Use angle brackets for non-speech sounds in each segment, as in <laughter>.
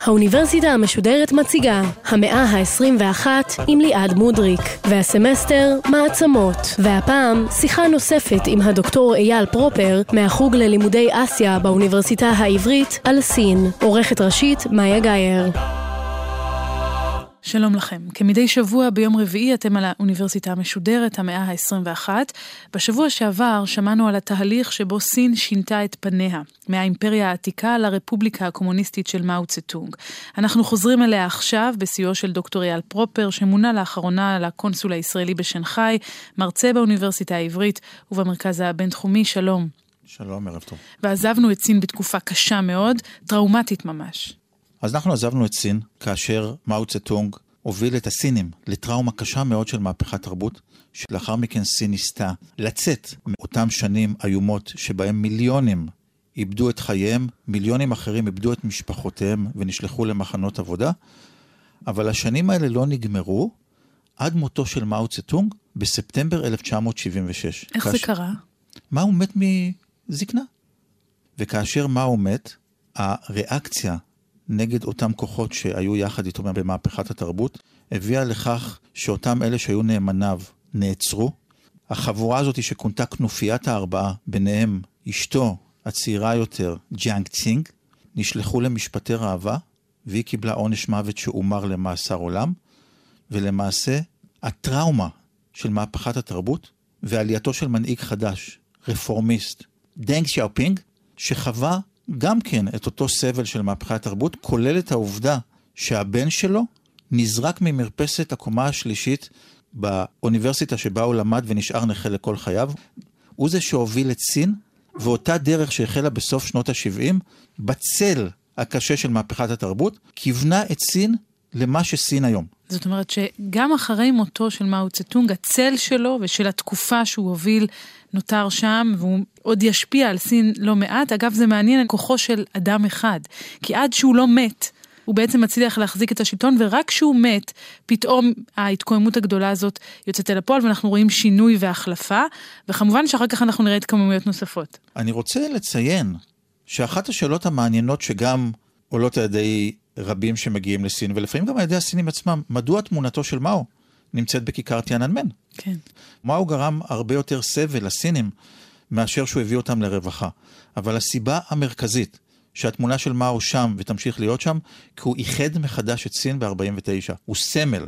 האוניברסיטה המשודרת מציגה המאה ה-21 עם ליעד מודריק והסמסטר מעצמות. והפעם שיחה נוספת עם הדוקטור אייל פרופר מהחוג ללימודי אסיה באוניברסיטה העברית על סין. עורכת ראשית מאיה גאייר שלום לכם. כמדי שבוע ביום רביעי אתם על האוניברסיטה המשודרת, המאה ה-21. בשבוע שעבר שמענו על התהליך שבו סין שינתה את פניה, מהאימפריה העתיקה לרפובליקה הקומוניסטית של מאו צטונג. אנחנו חוזרים אליה עכשיו בסיועו של דוקטור אייל פרופר, שמונה לאחרונה לקונסול הישראלי בשנגחאי, מרצה באוניברסיטה העברית ובמרכז הבינתחומי. שלום. שלום, ערב טוב. ועזבנו את סין בתקופה קשה מאוד, טראומטית ממש. אז אנחנו עזבנו את סין כאשר מאו צטונג הוביל את הסינים לטראומה קשה מאוד של מהפכת תרבות, שלאחר מכן סין ניסתה לצאת מאותן שנים איומות שבהם מיליונים איבדו את חייהם, מיליונים אחרים איבדו את משפחותיהם ונשלחו למחנות עבודה, אבל השנים האלה לא נגמרו עד מותו של מאו צטונג בספטמבר 1976. איך כאשר... זה קרה? מאו מת מזקנה. וכאשר מאו מת, הריאקציה נגד אותם כוחות שהיו יחד איתו במהפכת התרבות, הביאה לכך שאותם אלה שהיו נאמניו נעצרו. החבורה הזאת שכונתה כנופיית הארבעה, ביניהם אשתו הצעירה יותר, ג'אנג צינג, נשלחו למשפטי ראווה, והיא קיבלה עונש מוות שהומר למאסר עולם, ולמעשה הטראומה של מהפכת התרבות ועלייתו של מנהיג חדש, רפורמיסט, דנג שיאופינג, שחווה גם כן את אותו סבל של מהפכת התרבות, כולל את העובדה שהבן שלו נזרק ממרפסת הקומה השלישית באוניברסיטה שבה הוא למד ונשאר נכה לכל חייו. הוא זה שהוביל את סין, ואותה דרך שהחלה בסוף שנות ה-70, בצל הקשה של מהפכת התרבות, כיוונה את סין למה שסין היום. זאת אומרת שגם אחרי מותו של מאו צטונג, הצל שלו ושל התקופה שהוא הוביל נותר שם, והוא עוד ישפיע על סין לא מעט. אגב, זה מעניין כוחו של אדם אחד, כי עד שהוא לא מת, הוא בעצם מצליח להחזיק את השלטון, ורק כשהוא מת, פתאום ההתקוממות הגדולה הזאת יוצאת אל הפועל, ואנחנו רואים שינוי והחלפה, וכמובן שאחר כך אנחנו נראה התקוממויות נוספות. אני רוצה לציין שאחת השאלות המעניינות שגם עולות על ידי רבים שמגיעים לסין, ולפעמים גם על ידי הסינים עצמם, מדוע תמונתו של מאו נמצאת בכיכר טיאננמן? כן. מאו גרם הרבה יותר סבל לסינים מאשר שהוא הביא אותם לרווחה. אבל הסיבה המרכזית שהתמונה של מאו שם ותמשיך להיות שם, כי הוא איחד מחדש את סין ב-49. הוא סמל.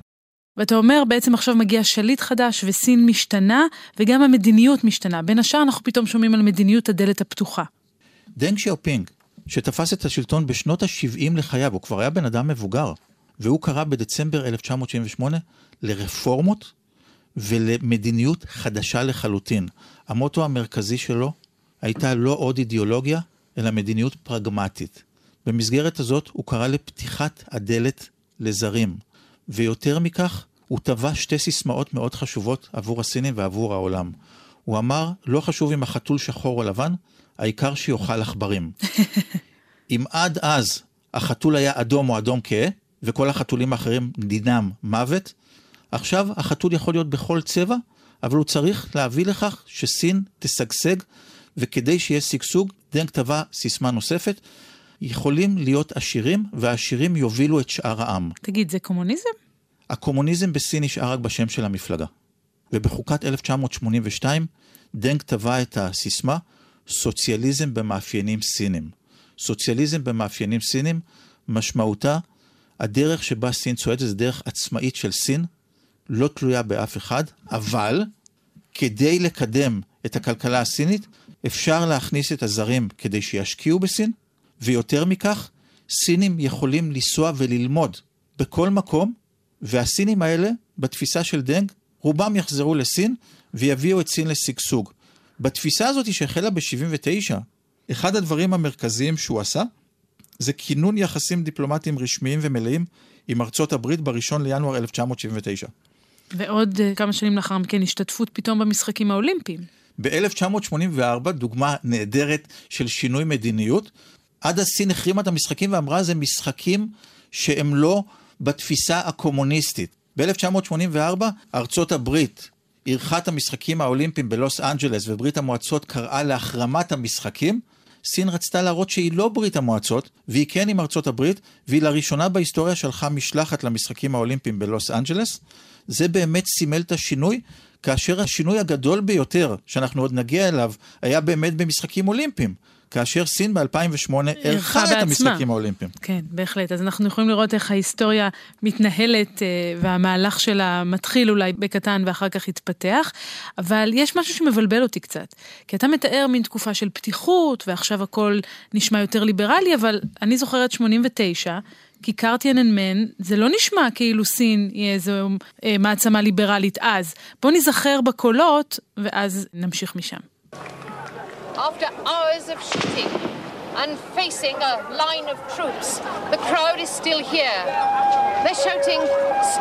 ואתה אומר, בעצם עכשיו מגיע שליט חדש וסין משתנה, וגם המדיניות משתנה. בין השאר אנחנו פתאום שומעים על מדיניות הדלת הפתוחה. דנג שיאופינג, שתפס את השלטון בשנות ה-70 לחייו, הוא כבר היה בן אדם מבוגר, והוא קרא בדצמבר 1978 לרפורמות ולמדיניות חדשה לחלוטין. המוטו המרכזי שלו הייתה לא עוד אידיאולוגיה, אלא מדיניות פרגמטית. במסגרת הזאת הוא קרא לפתיחת הדלת לזרים, ויותר מכך, הוא טבע שתי סיסמאות מאוד חשובות עבור הסינים ועבור העולם. הוא אמר, לא חשוב אם החתול שחור או לבן, העיקר שיאכל עכברים. <laughs> אם עד אז החתול היה אדום או אדום כהה, וכל החתולים האחרים דינם מוות, עכשיו החתול יכול להיות בכל צבע, אבל הוא צריך להביא לכך שסין תשגשג, וכדי שיהיה שגשוג, דנק טבע סיסמה נוספת, יכולים להיות עשירים, והעשירים יובילו את שאר העם. תגיד, זה קומוניזם? הקומוניזם בסין נשאר רק בשם של המפלגה. ובחוקת 1982, דנק טבע את הסיסמה סוציאליזם במאפיינים סינים. סוציאליזם במאפיינים סינים, משמעותה הדרך שבה סין צועדת זה דרך עצמאית של סין, לא תלויה באף אחד, אבל כדי לקדם את הכלכלה הסינית, אפשר להכניס את הזרים כדי שישקיעו בסין, ויותר מכך, סינים יכולים לנסוע וללמוד בכל מקום, והסינים האלה, בתפיסה של דנג, רובם יחזרו לסין ויביאו את סין לשגשוג. בתפיסה הזאת שהחלה ב-79, אחד הדברים המרכזיים שהוא עשה, זה כינון יחסים דיפלומטיים רשמיים ומלאים עם ארצות הברית בראשון לינואר 1979. ועוד uh, כמה שנים לאחר מכן השתתפות פתאום במשחקים האולימפיים. ב-1984, דוגמה נהדרת של שינוי מדיניות, עד אז סין החרימה את המשחקים ואמרה זה משחקים שהם לא בתפיסה הקומוניסטית. ב-1984 ארצות הברית אירחה את המשחקים האולימפיים בלוס אנג'לס וברית המועצות קראה להחרמת המשחקים, סין רצתה להראות שהיא לא ברית המועצות, והיא כן עם ארצות הברית, והיא לראשונה בהיסטוריה שלחה משלחת למשחקים האולימפיים בלוס אנג'לס. זה באמת סימל את השינוי, כאשר השינוי הגדול ביותר, שאנחנו עוד נגיע אליו, היה באמת במשחקים אולימפיים. כאשר סין ב-2008 אירחה את המשחקים האולימפיים. כן, בהחלט. אז אנחנו יכולים לראות איך ההיסטוריה מתנהלת אה, והמהלך שלה מתחיל אולי בקטן ואחר כך התפתח, אבל יש משהו שמבלבל אותי קצת. כי אתה מתאר מין תקופה של פתיחות, ועכשיו הכל נשמע יותר ליברלי, אבל אני זוכרת 89, כיכר טיאננמן, זה לא נשמע כאילו סין היא איזו אה, מעצמה ליברלית אז. בוא ניזכר בקולות, ואז נמשיך משם. After hours of shooting and facing a line of troops, the crowd is still here. They're shouting,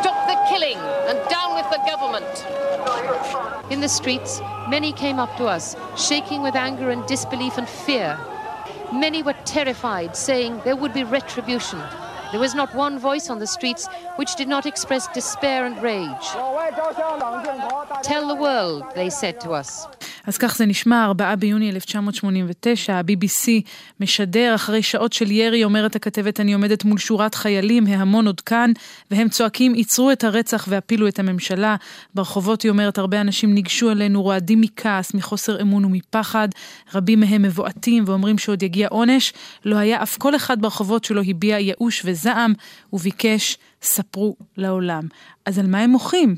Stop the killing and down with the government. In the streets, many came up to us, shaking with anger and disbelief and fear. Many were terrified, saying there would be retribution. There was not one voice on the streets which did not express despair and rage. Tell the world, they said to us. אז כך זה נשמע, 4 ביוני 1989, ה-BBC משדר אחרי שעות של ירי, אומרת הכתבת, אני עומדת מול שורת חיילים, ההמון עוד כאן, והם צועקים, עצרו את הרצח והפילו את הממשלה. ברחובות, היא אומרת, הרבה אנשים ניגשו אלינו, רועדים מכעס, מחוסר אמון ומפחד, רבים מהם מבועטים ואומרים שעוד יגיע עונש. לא היה אף כל אחד ברחובות שלא הביע ייאוש וזעם, וביקש, ספרו לעולם. אז על מה הם מוחים?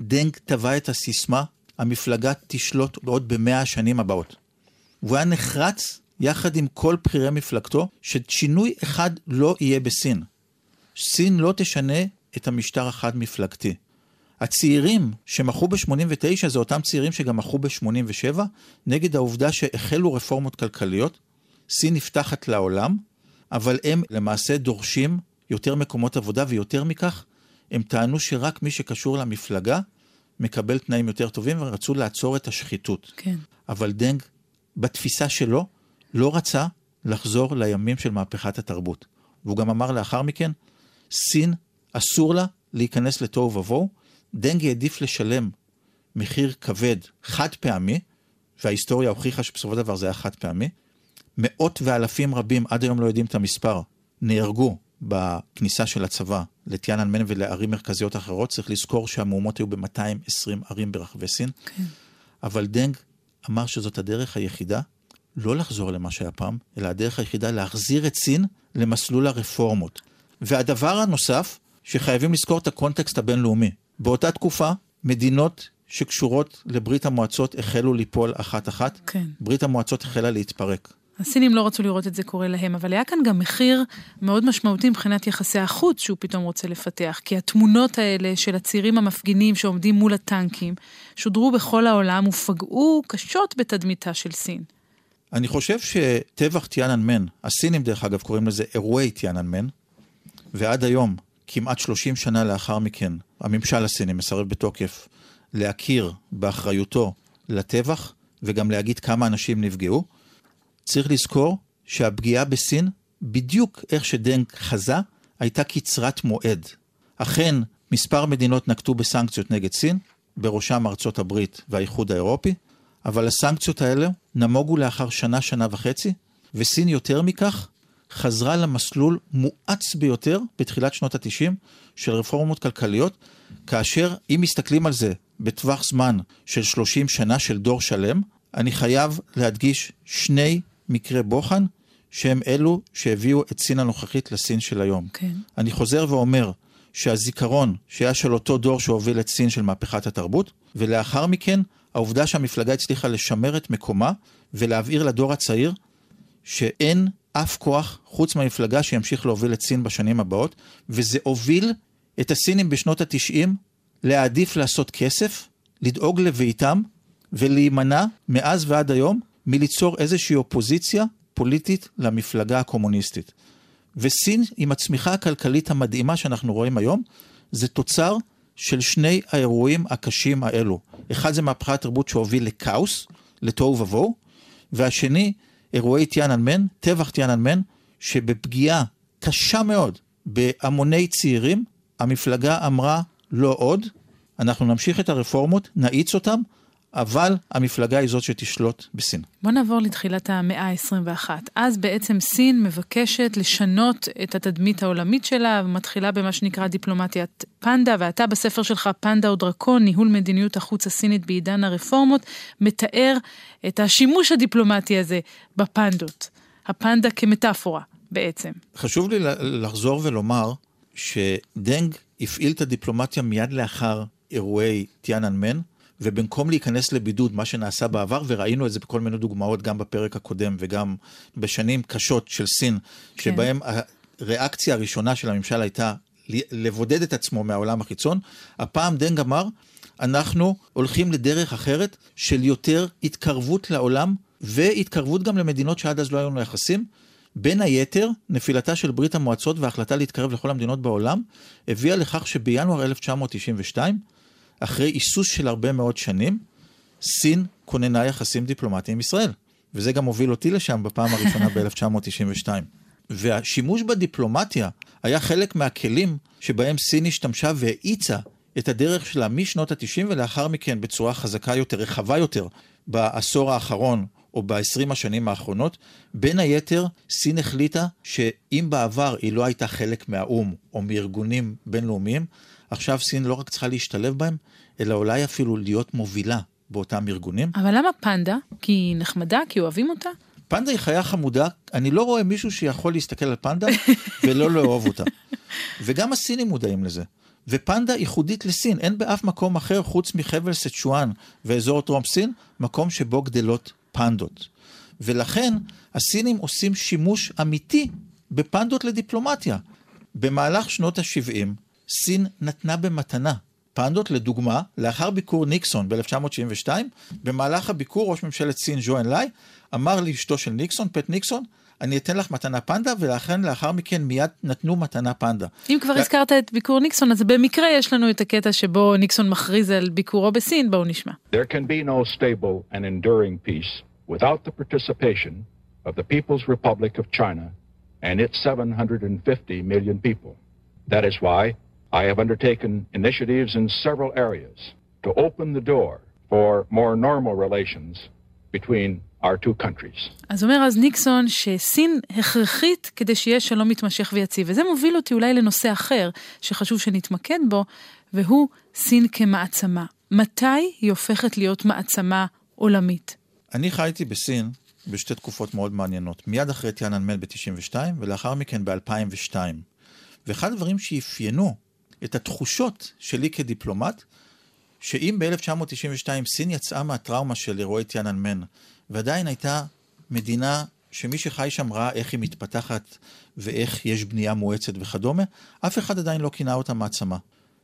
דנק טבע את הסיסמה המפלגה תשלוט עוד במאה השנים הבאות. והוא היה נחרץ יחד עם כל בכירי מפלגתו, ששינוי אחד לא יהיה בסין. סין לא תשנה את המשטר החד-מפלגתי. הצעירים שמחו ב-89 זה אותם צעירים שגם מחו ב-87 נגד העובדה שהחלו רפורמות כלכליות. סין נפתחת לעולם, אבל הם למעשה דורשים יותר מקומות עבודה, ויותר מכך, הם טענו שרק מי שקשור למפלגה מקבל תנאים יותר טובים, ורצו לעצור את השחיתות. כן. אבל דנג, בתפיסה שלו, לא רצה לחזור לימים של מהפכת התרבות. והוא גם אמר לאחר מכן, סין, אסור לה להיכנס לתוהו ובוהו. דנג העדיף לשלם מחיר כבד, חד פעמי, וההיסטוריה הוכיחה שבסופו של דבר זה היה חד פעמי. מאות ואלפים רבים, עד היום לא יודעים את המספר, נהרגו בכניסה של הצבא לטיאננמן ולערים מרכזיות אחרות, צריך לזכור שהמהומות היו ב-220 ערים ברחבי סין. כן. אבל דנג אמר שזאת הדרך היחידה לא לחזור למה שהיה פעם, אלא הדרך היחידה להחזיר את סין למסלול הרפורמות. והדבר הנוסף, שחייבים לזכור את הקונטקסט הבינלאומי. באותה תקופה, מדינות שקשורות לברית המועצות החלו ליפול אחת-אחת. כן. ברית המועצות החלה להתפרק. הסינים לא רצו לראות את זה קורה להם, אבל היה כאן גם מחיר מאוד משמעותי מבחינת יחסי החוץ שהוא פתאום רוצה לפתח, כי התמונות האלה של הצעירים המפגינים שעומדים מול הטנקים, שודרו בכל העולם ופגעו קשות בתדמיתה של סין. אני חושב שטבח טיאננמן, הסינים דרך אגב קוראים לזה אירועי טיאננמן, ועד היום, כמעט 30 שנה לאחר מכן, הממשל הסיני מסרב בתוקף להכיר באחריותו לטבח, וגם להגיד כמה אנשים נפגעו. צריך לזכור שהפגיעה בסין, בדיוק איך שדנק חזה, הייתה קצרת מועד. אכן, מספר מדינות נקטו בסנקציות נגד סין, בראשם ארצות הברית והאיחוד האירופי, אבל הסנקציות האלה נמוגו לאחר שנה, שנה וחצי, וסין יותר מכך חזרה למסלול מואץ ביותר בתחילת שנות ה-90 של רפורמות כלכליות, כאשר אם מסתכלים על זה בטווח זמן של 30 שנה של דור שלם, אני חייב להדגיש שני מקרי בוחן שהם אלו שהביאו את סין הנוכחית לסין של היום. כן. אני חוזר ואומר שהזיכרון שהיה של אותו דור שהוביל את סין של מהפכת התרבות, ולאחר מכן העובדה שהמפלגה הצליחה לשמר את מקומה ולהבהיר לדור הצעיר שאין אף כוח חוץ מהמפלגה שימשיך להוביל את סין בשנים הבאות, וזה הוביל את הסינים בשנות התשעים להעדיף לעשות כסף, לדאוג לביתם ולהימנע מאז ועד היום מליצור איזושהי אופוזיציה פוליטית למפלגה הקומוניסטית. וסין, עם הצמיחה הכלכלית המדהימה שאנחנו רואים היום, זה תוצר של שני האירועים הקשים האלו. אחד זה מהפכת תרבות שהוביל לכאוס, לתוהו ובוהו, והשני, אירועי טיאננמן, טבח טיאננמן, שבפגיעה קשה מאוד בהמוני צעירים, המפלגה אמרה לא עוד, אנחנו נמשיך את הרפורמות, נאיץ אותם, אבל המפלגה היא זאת שתשלוט בסין. בוא נעבור לתחילת המאה ה-21. אז בעצם סין מבקשת לשנות את התדמית העולמית שלה, ומתחילה במה שנקרא דיפלומטיית פנדה, ואתה בספר שלך, פנדה או דרקון, ניהול מדיניות החוץ הסינית בעידן הרפורמות, מתאר את השימוש הדיפלומטי הזה בפנדות. הפנדה כמטאפורה, בעצם. חשוב לי לחזור ולומר שדנג הפעיל את הדיפלומטיה מיד לאחר אירועי טיאננמן, ובמקום להיכנס לבידוד, מה שנעשה בעבר, וראינו את זה בכל מיני דוגמאות, גם בפרק הקודם וגם בשנים קשות של סין, כן. שבהם הריאקציה הראשונה של הממשל הייתה לבודד את עצמו מהעולם החיצון, הפעם דנג אמר, אנחנו הולכים לדרך אחרת של יותר התקרבות לעולם, והתקרבות גם למדינות שעד אז לא היו לנו יחסים. בין היתר, נפילתה של ברית המועצות וההחלטה להתקרב לכל המדינות בעולם, הביאה לכך שבינואר 1992, אחרי היסוס של הרבה מאוד שנים, סין כוננה יחסים דיפלומטיים עם ישראל. וזה גם הוביל אותי לשם בפעם הראשונה <laughs> ב-1992. והשימוש בדיפלומטיה היה חלק מהכלים שבהם סין השתמשה והאיצה את הדרך שלה משנות ה-90 ולאחר מכן בצורה חזקה יותר, רחבה יותר, בעשור האחרון או ב-20 השנים האחרונות. בין היתר, סין החליטה שאם בעבר היא לא הייתה חלק מהאו"ם או מארגונים בינלאומיים, עכשיו סין לא רק צריכה להשתלב בהם, אלא אולי אפילו להיות מובילה באותם ארגונים. אבל למה פנדה? כי היא נחמדה? כי אוהבים אותה? פנדה היא חיה חמודה, אני לא רואה מישהו שיכול להסתכל על פנדה <laughs> ולא לאהוב אותה. וגם הסינים מודעים לזה. ופנדה ייחודית לסין, אין באף מקום אחר חוץ מחבל סצ'ואן ואזור טרום סין, מקום שבו גדלות פנדות. ולכן הסינים עושים שימוש אמיתי בפנדות לדיפלומטיה. במהלך שנות ה-70 סין נתנה במתנה פנדות, לדוגמה, לאחר ביקור ניקסון ב-1972, במהלך הביקור ראש ממשלת סין ז'ואן לאי אמר לאשתו של ניקסון, פט ניקסון, אני אתן לך מתנה פנדה, ולכן לאחר מכן מיד נתנו מתנה פנדה. אם כבר הזכרת את ביקור ניקסון, אז במקרה יש לנו את הקטע שבו ניקסון מכריז על ביקורו בסין, בואו נשמע. There can be no stable and enduring peace without the participation of the People's Republic of China and its 750 million people. That is why I have undertaken initiatives in several areas to open the door for more normal relations between our two countries. אז אומר אז ניקסון שסין הכרחית כדי שיהיה שלום מתמשך ויציב, וזה מוביל אותי אולי לנושא אחר שחשוב שנתמקד בו, והוא סין כמעצמה. מתי היא הופכת להיות מעצמה עולמית? אני חייתי בסין בשתי תקופות מאוד מעניינות, מיד אחרי טיאננמן ב-92 ולאחר מכן ב-2002. ואחד הדברים שאפיינו את התחושות שלי כדיפלומט, שאם ב-1992 סין יצאה מהטראומה של אירועי טיאננמן, ועדיין הייתה מדינה שמי שחי שם ראה איך היא מתפתחת ואיך יש בנייה מואצת וכדומה, אף אחד עדיין לא כינה אותה מעצמה.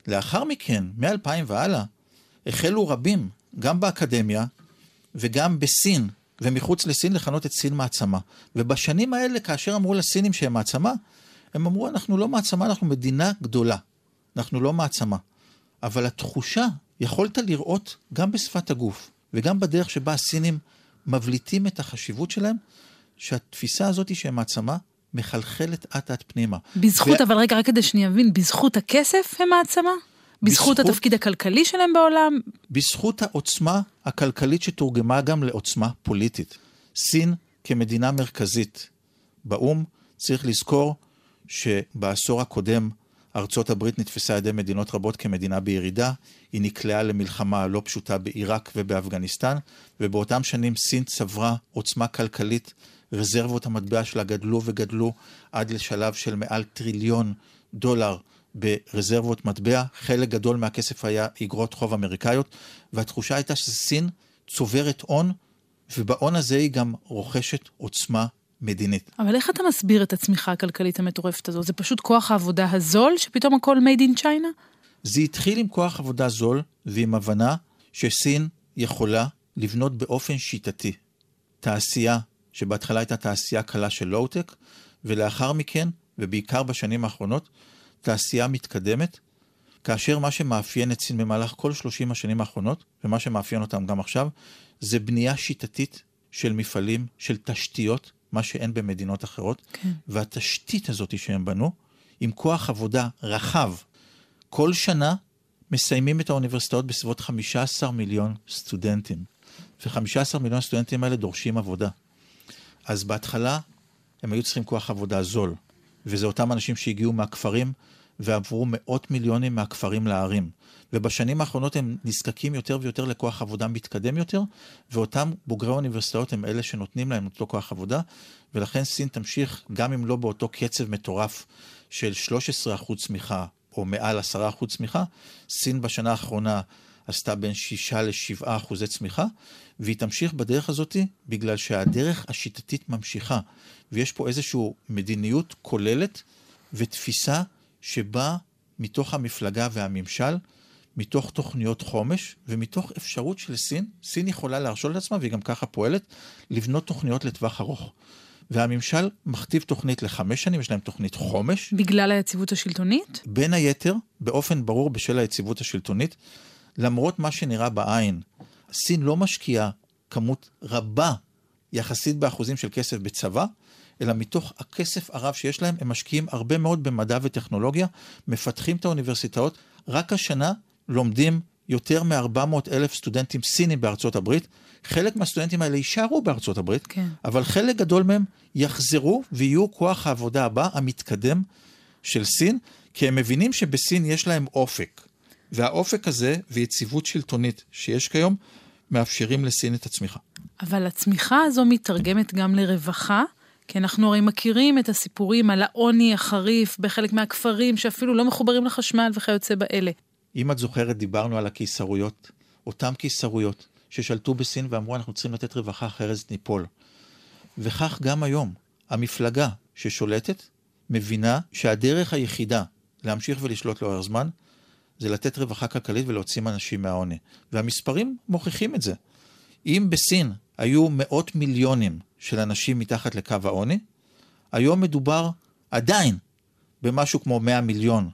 לאחר מכן, מ-2000 והלאה, החלו רבים, גם באקדמיה וגם בסין ומחוץ לסין, לכנות את סין מעצמה. ובשנים האלה, כאשר אמרו לסינים שהם מעצמה, הם אמרו, אנחנו לא מעצמה, אנחנו מדינה גדולה. אנחנו לא מעצמה. אבל התחושה, יכולת לראות גם בשפת הגוף וגם בדרך שבה הסינים מבליטים את החשיבות שלהם, שהתפיסה הזאת שהם מעצמה מחלחלת אט אט פנימה. בזכות, ו... אבל רגע, רק כדי שאני אבין, בזכות הכסף הם מעצמה? בזכות, בזכות התפקיד הכלכלי שלהם בעולם? בזכות העוצמה הכלכלית שתורגמה גם לעוצמה פוליטית. סין כמדינה מרכזית באו"ם, צריך לזכור שבעשור הקודם ארצות הברית נתפסה על ידי מדינות רבות כמדינה בירידה, היא נקלעה למלחמה לא פשוטה בעיראק ובאפגניסטן, ובאותם שנים סין צברה עוצמה כלכלית, רזרבות המטבע שלה גדלו וגדלו עד לשלב של מעל טריליון דולר ברזרבות מטבע, חלק גדול מהכסף היה אגרות חוב אמריקאיות, והתחושה הייתה שסין צוברת הון, ובהון הזה היא גם רוכשת עוצמה מדינית. אבל איך אתה מסביר את הצמיחה הכלכלית המטורפת הזו? זה פשוט כוח העבודה הזול, שפתאום הכל made in China? זה התחיל עם כוח עבודה זול, ועם הבנה שסין יכולה לבנות באופן שיטתי תעשייה, שבהתחלה הייתה תעשייה קלה של לואו-טק, ולאחר מכן, ובעיקר בשנים האחרונות, תעשייה מתקדמת, כאשר מה שמאפיין את סין במהלך כל 30 השנים האחרונות, ומה שמאפיין אותם גם עכשיו, זה בנייה שיטתית של מפעלים, של תשתיות, מה שאין במדינות אחרות, כן. והתשתית הזאת שהם בנו, עם כוח עבודה רחב, כל שנה מסיימים את האוניברסיטאות בסביבות 15 מיליון סטודנטים. ו-15 מיליון סטודנטים האלה דורשים עבודה. אז בהתחלה הם היו צריכים כוח עבודה זול, וזה אותם אנשים שהגיעו מהכפרים ועברו מאות מיליונים מהכפרים לערים. ובשנים האחרונות הם נזקקים יותר ויותר לכוח עבודה מתקדם יותר, ואותם בוגרי האוניברסיטאות הם אלה שנותנים להם אותו כוח עבודה, ולכן סין תמשיך, גם אם לא באותו קצב מטורף של 13% צמיחה, או מעל 10% צמיחה, סין בשנה האחרונה עשתה בין 6 ל-7 אחוזי צמיחה, והיא תמשיך בדרך הזאת בגלל שהדרך השיטתית ממשיכה, ויש פה איזושהי מדיניות כוללת ותפיסה שבאה מתוך המפלגה והממשל, מתוך תוכניות חומש ומתוך אפשרות של סין, סין יכולה להרשות לעצמה, והיא גם ככה פועלת, לבנות תוכניות לטווח ארוך. והממשל מכתיב תוכנית לחמש שנים, יש להם תוכנית חומש. בגלל היציבות השלטונית? בין היתר, באופן ברור בשל היציבות השלטונית, למרות מה שנראה בעין, סין לא משקיעה כמות רבה יחסית באחוזים של כסף בצבא, אלא מתוך הכסף הרב שיש להם, הם משקיעים הרבה מאוד במדע וטכנולוגיה, מפתחים את האוניברסיטאות. רק השנה לומדים יותר מ-400 אלף סטודנטים סינים בארצות הברית. חלק מהסטודנטים האלה יישארו בארצות הברית, כן. אבל חלק גדול מהם יחזרו ויהיו כוח העבודה הבא, המתקדם של סין, כי הם מבינים שבסין יש להם אופק. והאופק הזה ויציבות שלטונית שיש כיום, מאפשרים לסין את הצמיחה. אבל הצמיחה הזו מתרגמת גם לרווחה, כי אנחנו הרי מכירים את הסיפורים על העוני החריף בחלק מהכפרים שאפילו לא מחוברים לחשמל וכיוצא באלה. אם את זוכרת, דיברנו על הקיסרויות, אותם קיסרויות ששלטו בסין ואמרו אנחנו צריכים לתת רווחה אחרת ניפול. וכך גם היום, המפלגה ששולטת מבינה שהדרך היחידה להמשיך ולשלוט לאורך זמן זה לתת רווחה כלכלית ולהוציא אנשים מהעוני. והמספרים מוכיחים את זה. אם בסין היו מאות מיליונים של אנשים מתחת לקו העוני, היום מדובר עדיין במשהו כמו 100 מיליון,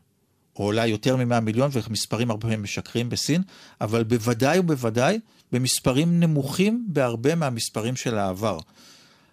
או אולי יותר מ-100 מיליון, ומספרים הרבה פעמים משקרים בסין, אבל בוודאי ובוודאי במספרים נמוכים בהרבה מהמספרים של העבר.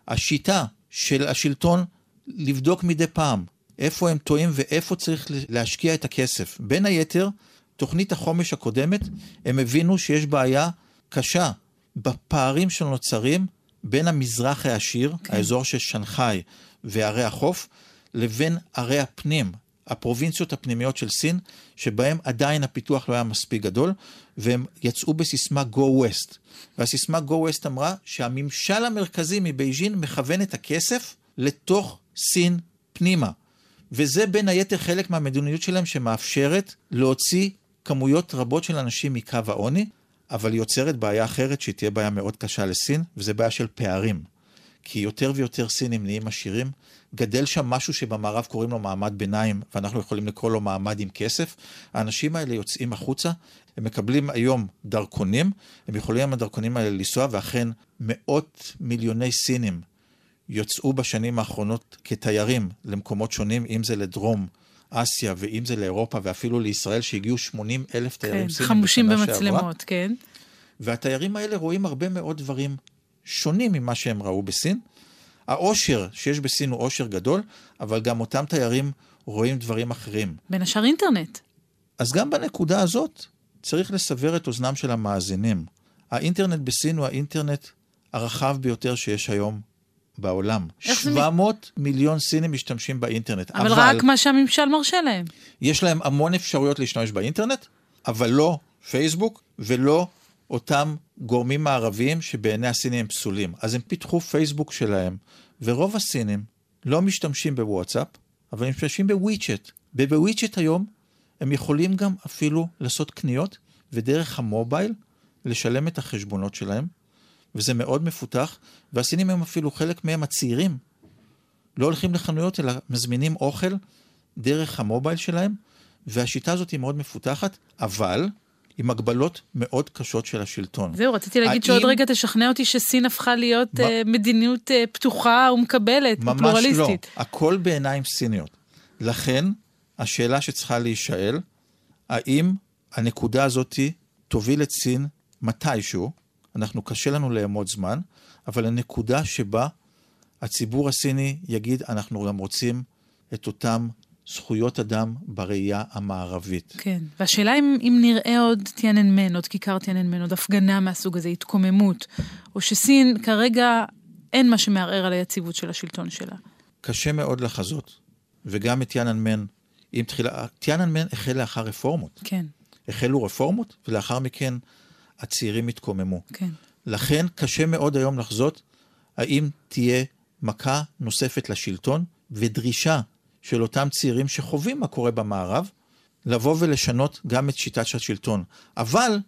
השיטה של השלטון לבדוק מדי פעם איפה הם טועים ואיפה צריך להשקיע את הכסף. בין היתר, תוכנית החומש הקודמת, הם הבינו שיש בעיה קשה בפערים שנוצרים בין המזרח העשיר, כן. האזור של שנגחאי וערי החוף, לבין ערי הפנים, הפרובינציות הפנימיות של סין, שבהם עדיין הפיתוח לא היה מספיק גדול, והם יצאו בסיסמה Go West. והסיסמה Go West אמרה שהממשל המרכזי מבייג'ין מכוון את הכסף לתוך סין פנימה. וזה בין היתר חלק מהמדיניות שלהם שמאפשרת להוציא כמויות רבות של אנשים מקו העוני, אבל יוצרת בעיה אחרת שהיא תהיה בעיה מאוד קשה לסין, וזה בעיה של פערים. כי יותר ויותר סינים נהיים עשירים, גדל שם משהו שבמערב קוראים לו מעמד ביניים, ואנחנו יכולים לקרוא לו מעמד עם כסף. האנשים האלה יוצאים החוצה, הם מקבלים היום דרכונים, הם יכולים עם הדרכונים האלה לנסוע, ואכן מאות מיליוני סינים יוצאו בשנים האחרונות כתיירים למקומות שונים, אם זה לדרום אסיה ואם זה לאירופה ואפילו לישראל, שהגיעו 80 אלף תיירים כן, סינים חמושים בשנה במצלמות, שעברה. כן. והתיירים האלה רואים הרבה מאוד דברים שונים ממה שהם ראו בסין. העושר שיש בסין הוא עושר גדול, אבל גם אותם תיירים רואים דברים אחרים. בין השאר אינטרנט. אז גם בנקודה הזאת צריך לסבר את אוזנם של המאזינים. האינטרנט בסין הוא האינטרנט הרחב ביותר שיש היום בעולם. איך זה מ- 700 מיליון סינים משתמשים באינטרנט. אבל, אבל רק מה שהממשל מרשה להם. יש להם המון אפשרויות להשתמש באינטרנט, אבל לא פייסבוק ולא אותם גורמים מערביים שבעיני הסינים הם פסולים. אז הם פיתחו פייסבוק שלהם, ורוב הסינים לא משתמשים בוואטסאפ, אבל הם משתמשים בוויצ'ט. ובוויצ'ט היום הם יכולים גם אפילו לעשות קניות, ודרך המובייל לשלם את החשבונות שלהם, וזה מאוד מפותח, והסינים הם אפילו חלק מהם הצעירים. לא הולכים לחנויות, אלא מזמינים אוכל דרך המובייל שלהם, והשיטה הזאת היא מאוד מפותחת, אבל עם הגבלות מאוד קשות של השלטון. זהו, רציתי להגיד האם- שעוד רגע תשכנע אותי שסין הפכה להיות מה- אה, מדיניות אה, פתוחה ומקבלת, ממש פלורליסטית. לא, הכל בעיניים סיניות. לכן, השאלה שצריכה להישאל, האם הנקודה הזאת תוביל את סין מתישהו, אנחנו קשה לנו לאמוד זמן, אבל הנקודה שבה הציבור הסיני יגיד, אנחנו גם רוצים את אותם זכויות אדם בראייה המערבית. כן, והשאלה אם, אם נראה עוד טיאננמן, עוד כיכר טיאננמן, עוד הפגנה מהסוג הזה, התקוממות, או שסין כרגע אין מה שמערער על היציבות של השלטון שלה. קשה מאוד לחזות, וגם את טיאננמן, אם תחילה, טיאננמן החל לאחר רפורמות. כן. החלו רפורמות, ולאחר מכן הצעירים התקוממו. כן. לכן קשה מאוד היום לחזות האם תהיה מכה נוספת לשלטון ודרישה של אותם צעירים שחווים מה קורה במערב, לבוא ולשנות גם את שיטת השלטון. אבל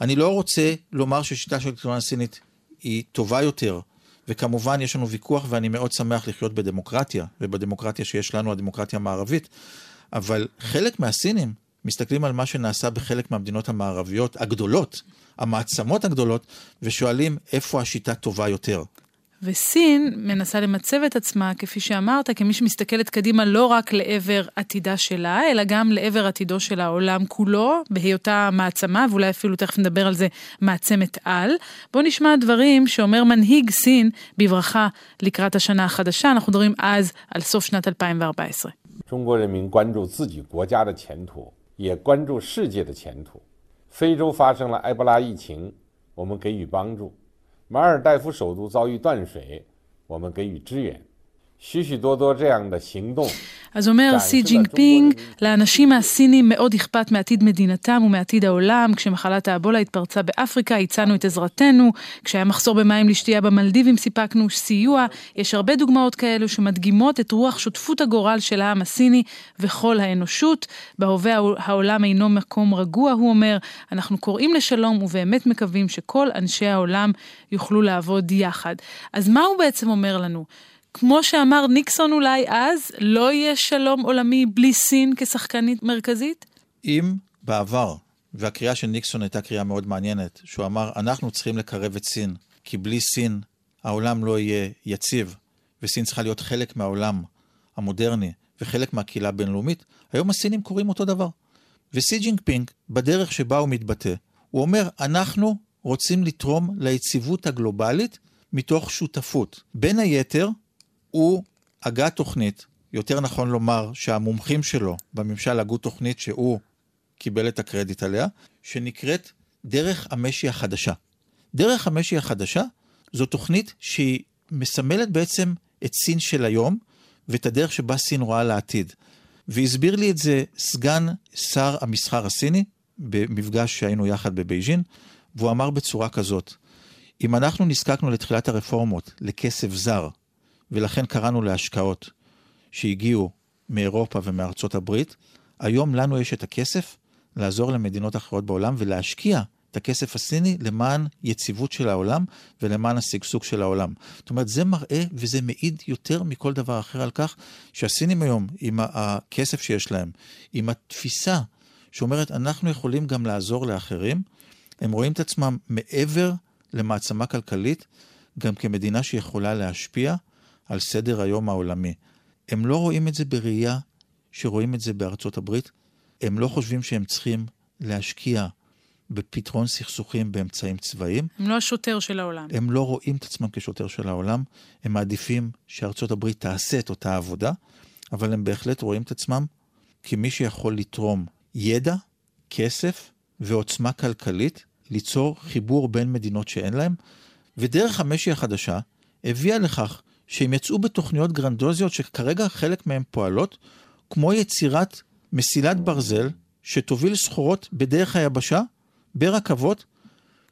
אני לא רוצה לומר ששיטת השלטון הסינית היא טובה יותר, וכמובן יש לנו ויכוח ואני מאוד שמח לחיות בדמוקרטיה, ובדמוקרטיה שיש לנו, הדמוקרטיה המערבית, אבל חלק מהסינים מסתכלים על מה שנעשה בחלק מהמדינות המערביות הגדולות, המעצמות הגדולות, ושואלים איפה השיטה טובה יותר. וסין מנסה למצב את עצמה, כפי שאמרת, כמי שמסתכלת קדימה לא רק לעבר עתידה שלה, אלא גם לעבר עתידו של העולם כולו, בהיותה מעצמה, ואולי אפילו תכף נדבר על זה, מעצמת על. בואו נשמע דברים שאומר מנהיג סין בברכה לקראת השנה החדשה, אנחנו מדברים אז על סוף שנת 2014. 中国人民关注自己国家的前途， 也关注世界的前途。非洲发生了埃博拉疫情，我们给予帮助。马尔代夫首都遭遇断水，我们给予支援。אז אומר סי ג'ינגפינג, לאנשים הסינים מאוד אכפת מעתיד מדינתם ומעתיד העולם. כשמחלת האבולה התפרצה באפריקה, הצענו את עזרתנו. כשהיה מחסור במים לשתייה במלדיבים, סיפקנו סיוע. יש הרבה דוגמאות כאלו שמדגימות את רוח שותפות הגורל של העם הסיני וכל האנושות. בהווה העולם אינו מקום רגוע, הוא אומר. אנחנו קוראים לשלום ובאמת מקווים שכל אנשי העולם יוכלו לעבוד יחד. אז מה הוא בעצם אומר לנו? כמו שאמר ניקסון אולי אז, לא יהיה שלום עולמי בלי סין כשחקנית מרכזית? אם בעבר, והקריאה של ניקסון הייתה קריאה מאוד מעניינת, שהוא אמר, אנחנו צריכים לקרב את סין, כי בלי סין העולם לא יהיה יציב, וסין צריכה להיות חלק מהעולם המודרני וחלק מהקהילה הבינלאומית, היום הסינים קוראים אותו דבר. וסי ג'ינגפינג, בדרך שבה הוא מתבטא, הוא אומר, אנחנו רוצים לתרום ליציבות הגלובלית מתוך שותפות. בין היתר, הוא הגה תוכנית, יותר נכון לומר שהמומחים שלו בממשל הגו תוכנית שהוא קיבל את הקרדיט עליה, שנקראת דרך המשי החדשה. דרך המשי החדשה זו תוכנית שהיא מסמלת בעצם את סין של היום ואת הדרך שבה סין רואה לעתיד. והסביר לי את זה סגן שר המסחר הסיני במפגש שהיינו יחד בבייג'ין, והוא אמר בצורה כזאת, אם אנחנו נזקקנו לתחילת הרפורמות לכסף זר ולכן קראנו להשקעות שהגיעו מאירופה ומארצות הברית. היום לנו יש את הכסף לעזור למדינות אחרות בעולם ולהשקיע את הכסף הסיני למען יציבות של העולם ולמען השגשוג של העולם. זאת אומרת, זה מראה וזה מעיד יותר מכל דבר אחר על כך שהסינים היום, עם הכסף שיש להם, עם התפיסה שאומרת, אנחנו יכולים גם לעזור לאחרים, הם רואים את עצמם מעבר למעצמה כלכלית, גם כמדינה שיכולה להשפיע על סדר היום העולמי. הם לא רואים את זה בראייה שרואים את זה בארצות הברית. הם לא חושבים שהם צריכים להשקיע בפתרון סכסוכים באמצעים צבאיים. הם לא השוטר של העולם. הם לא רואים את עצמם כשוטר של העולם. הם מעדיפים שארצות הברית תעשה את אותה עבודה, אבל הם בהחלט רואים את עצמם כמי שיכול לתרום ידע, כסף ועוצמה כלכלית, ליצור חיבור בין מדינות שאין להם, ודרך המשי החדשה הביאה לכך שהם יצאו בתוכניות גרנדוזיות שכרגע חלק מהן פועלות, כמו יצירת מסילת ברזל שתוביל סחורות בדרך היבשה, ברכבות,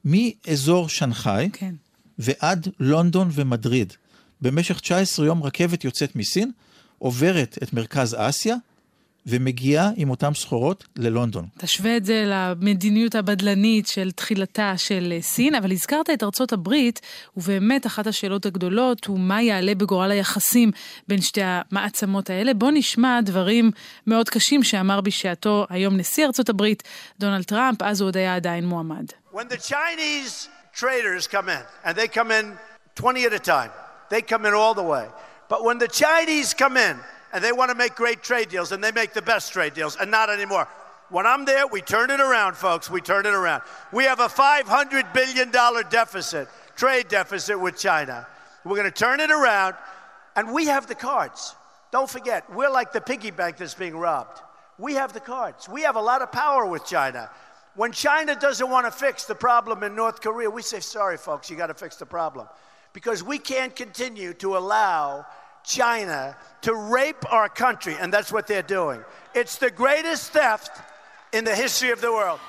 מאזור שנגחאי כן. ועד לונדון ומדריד. במשך 19 יום רכבת יוצאת מסין, עוברת את מרכז אסיה, ומגיעה עם אותן סחורות ללונדון. תשווה את זה למדיניות הבדלנית של תחילתה של אה, סין, אבל הזכרת את ארצות הברית, ובאמת אחת השאלות הגדולות הוא מה יעלה בגורל היחסים בין שתי המעצמות האלה. בוא נשמע דברים מאוד קשים שאמר בשעתו היום נשיא ארצות הברית, דונלד טראמפ, אז הוא עוד היה עדיין מועמד. When the Chinese traders come in, and they come in 20 at a time, they come in all the way. But when the Chinese come in, and they want to make great trade deals, and they make the best trade deals, and not anymore. When I'm there, we turn it around, folks. We turn it around. We have a $500 billion deficit, trade deficit with China. We're going to turn it around, and we have the cards. Don't forget, we're like the piggy bank that's being robbed. We have the cards. We have a lot of power with China. When China doesn't want to fix the problem in North Korea, we say, sorry, folks, you got to fix the problem. Because we can't continue to allow China to rape our country, and that's what they're doing. It's the greatest theft in the history of the world.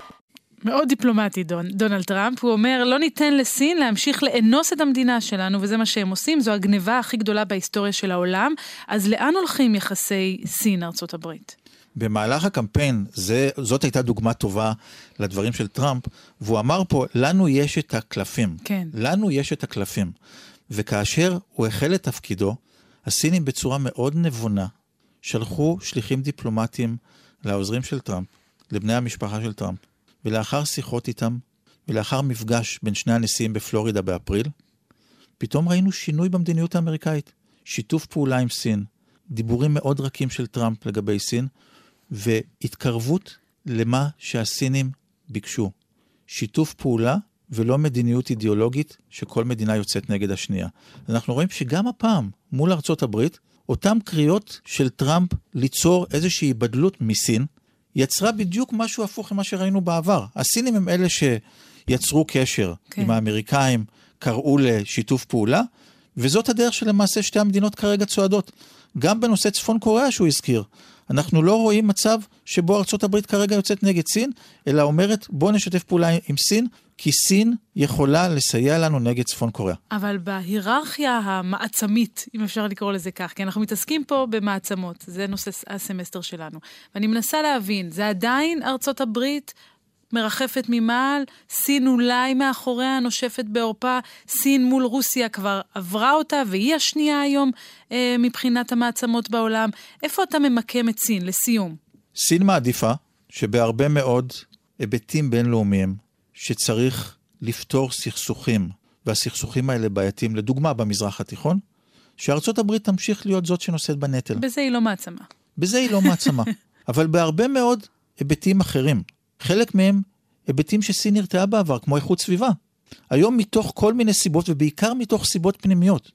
מאוד דיפלומטי דונ, דונלד טראמפ, הוא אומר לא ניתן לסין להמשיך לאנוס את המדינה שלנו וזה מה שהם עושים, זו הגניבה הכי גדולה בהיסטוריה של העולם, אז לאן הולכים יחסי סין-ארצות הברית? במהלך הקמפיין, זה, זאת הייתה דוגמה טובה לדברים של טראמפ, והוא אמר פה, לנו יש את הקלפים. כן. לנו יש את הקלפים. וכאשר הוא החל את תפקידו, הסינים בצורה מאוד נבונה שלחו שליחים דיפלומטיים לעוזרים של טראמפ, לבני המשפחה של טראמפ, ולאחר שיחות איתם, ולאחר מפגש בין שני הנשיאים בפלורידה באפריל, פתאום ראינו שינוי במדיניות האמריקאית. שיתוף פעולה עם סין, דיבורים מאוד רכים של טראמפ לגבי סין, והתקרבות למה שהסינים ביקשו. שיתוף פעולה ולא מדיניות אידיאולוגית שכל מדינה יוצאת נגד השנייה. אנחנו רואים שגם הפעם, מול ארצות הברית, אותן קריאות של טראמפ ליצור איזושהי היבדלות מסין, יצרה בדיוק משהו הפוך ממה שראינו בעבר. הסינים הם אלה שיצרו קשר כן. עם האמריקאים, קראו לשיתוף פעולה, וזאת הדרך שלמעשה שתי המדינות כרגע צועדות. גם בנושא צפון קוריאה שהוא הזכיר. אנחנו לא רואים מצב שבו ארצות הברית כרגע יוצאת נגד סין, אלא אומרת בואו נשתף פעולה עם סין, כי סין יכולה לסייע לנו נגד צפון קוריאה. אבל בהיררכיה המעצמית, אם אפשר לקרוא לזה כך, כי אנחנו מתעסקים פה במעצמות, זה נושא הסמסטר שלנו. ואני מנסה להבין, זה עדיין ארצות הברית מרחפת ממעל, סין אולי מאחוריה נושפת בעורפה, סין מול רוסיה כבר עברה אותה והיא השנייה היום אה, מבחינת המעצמות בעולם. איפה אתה ממקם את סין, לסיום? סין מעדיפה שבהרבה מאוד היבטים בינלאומיים שצריך לפתור סכסוכים, והסכסוכים האלה בעייתיים, לדוגמה במזרח התיכון, שארצות הברית תמשיך להיות זאת שנושאת בנטל. בזה היא לא מעצמה. בזה היא לא מעצמה. <laughs> אבל בהרבה מאוד היבטים אחרים, חלק מהם היבטים שסין נרתעה בעבר, כמו איכות סביבה. היום מתוך כל מיני סיבות, ובעיקר מתוך סיבות פנימיות,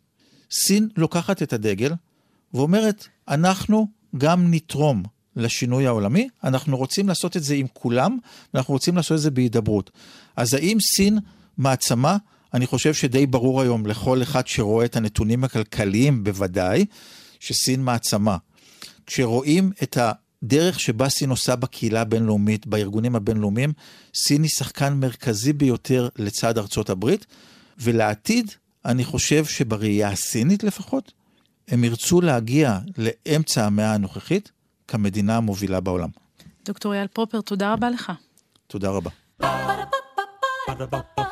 סין לוקחת את הדגל ואומרת, אנחנו גם נתרום לשינוי העולמי, אנחנו רוצים לעשות את זה עם כולם, ואנחנו רוצים לעשות את זה בהידברות. אז האם סין מעצמה? אני חושב שדי ברור היום לכל אחד שרואה את הנתונים הכלכליים בוודאי, שסין מעצמה. כשרואים את הדרך שבה סין עושה בקהילה הבינלאומית, בארגונים הבינלאומיים, סין היא שחקן מרכזי ביותר לצד ארצות הברית, ולעתיד, אני חושב שבראייה הסינית לפחות, הם ירצו להגיע לאמצע המאה הנוכחית כמדינה המובילה בעולם. דוקטור אייל פרופר, תודה רבה לך. תודה רבה. Ba-da-ba-ba-ba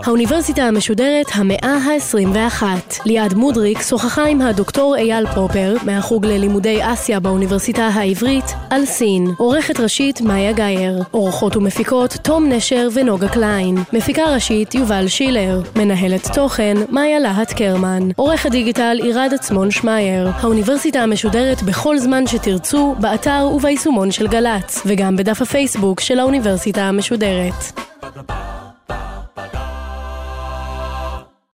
האוניברסיטה המשודרת המאה ה-21. ליעד מודריק שוחחה עם הדוקטור אייל פרופר מהחוג ללימודי אסיה באוניברסיטה העברית על סין. עורכת ראשית מאיה גאייר. עורכות ומפיקות תום נשר ונוגה קליין. מפיקה ראשית יובל שילר. מנהלת תוכן מאיה להט קרמן. עורכת דיגיטל עירד עצמון שמייר. האוניברסיטה המשודרת בכל זמן שתרצו, באתר וביישומון של גל"צ, וגם בדף הפייסבוק של האוניברסיטה המשודרת. ba da.